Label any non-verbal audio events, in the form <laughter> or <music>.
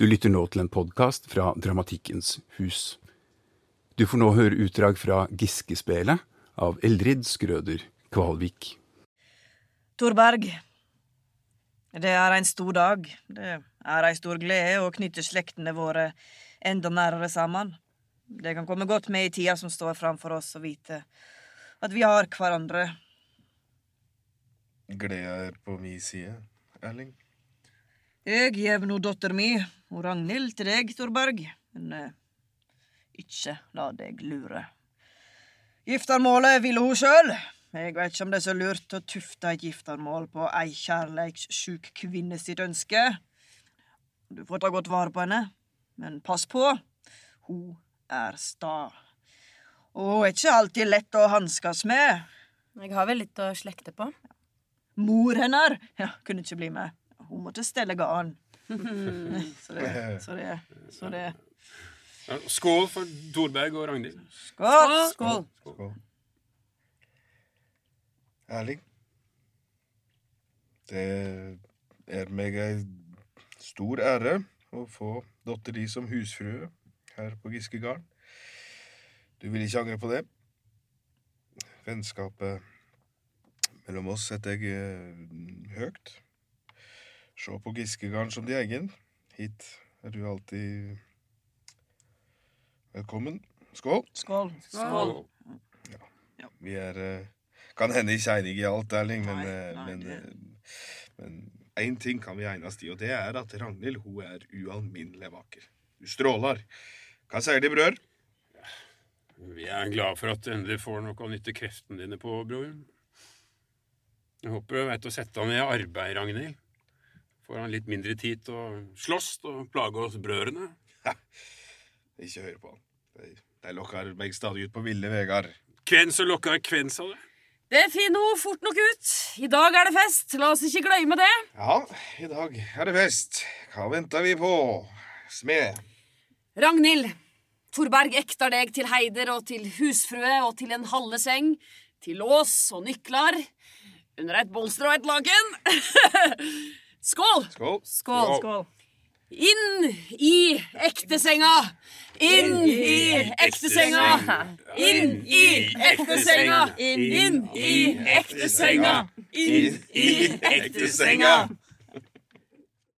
Du lytter nå til en podkast fra Dramatikkens hus. Du får nå høre utdrag fra Giskespelet av Eldrid Skrøder Kvalvik. Torberg. Det er en stor dag. Det er ei stor glede å knytte slektene våre enda nærere sammen. Det kan komme godt med i tida som står framfor oss, å vite at vi har hverandre. Gleda er på mi side, Erling. Jeg gjev nå dotter mi, og Ragnhild, til deg, Thorberg. men eh, ikke la deg lure. Giftermålet ville hun sjøl. Jeg vet ikke om det er så lurt å tufte et giftermål på ei kjærleikssjuk kvinne sitt ønske. Du får ta godt vare på henne, men pass på. Hun er sta. Og hun er ikke alltid lett å hanskes med. Jeg har vel litt å slekte på. Mor hennes ja, kunne ikke bli med. Hun måtte stelle garn. <laughs> så det, så det, så det. Skål for Torberg og Ragnhild. Skål! Skål. Skål. Erling. Det er meg ei stor ære å få datter di som husfrue her på Giskegarden. Du vil ikke angre på det. Vennskapet mellom oss setter jeg eh, høyt. Se på Giskegarden som din egen. Hit er du alltid velkommen. Skål. Skål. Skål. Vi er eh, kan hende ikke enige i alt, Erling, men, Nei, eh, nei, men, det- eh, én ting kan vi egnes i, og det er at Ragnhild hun er ualminnelig vakker. Du stråler. Hva sier de, brødre? Vi er glad for at du endelig får noe å nytte kreftene dine på, bror. Jeg håper du vet å sette deg ned i arbeid, Ragnhild. Får han litt mindre tid til å slåss og plage oss brødrene. Ikke hør på han. De, de lokker meg stadig ut på ville veier. Hvem som lokker hvem, sa du? Det finner hun fort nok ut. I dag er det fest. La oss ikke glemme det. Ja, i dag er det fest. Hva venter vi på? Smed. Ragnhild. Torberg ekter deg til heider og til husfrue og til en halve seng. Til lås og nykler. Under et bolster og et laken. <laughs> Skål! Skål. Skål. Skål. Inn i ektesenga! Inn i ektesenga! Inn i ektesenga! Inn i ektesenga! Inn i ektesenga!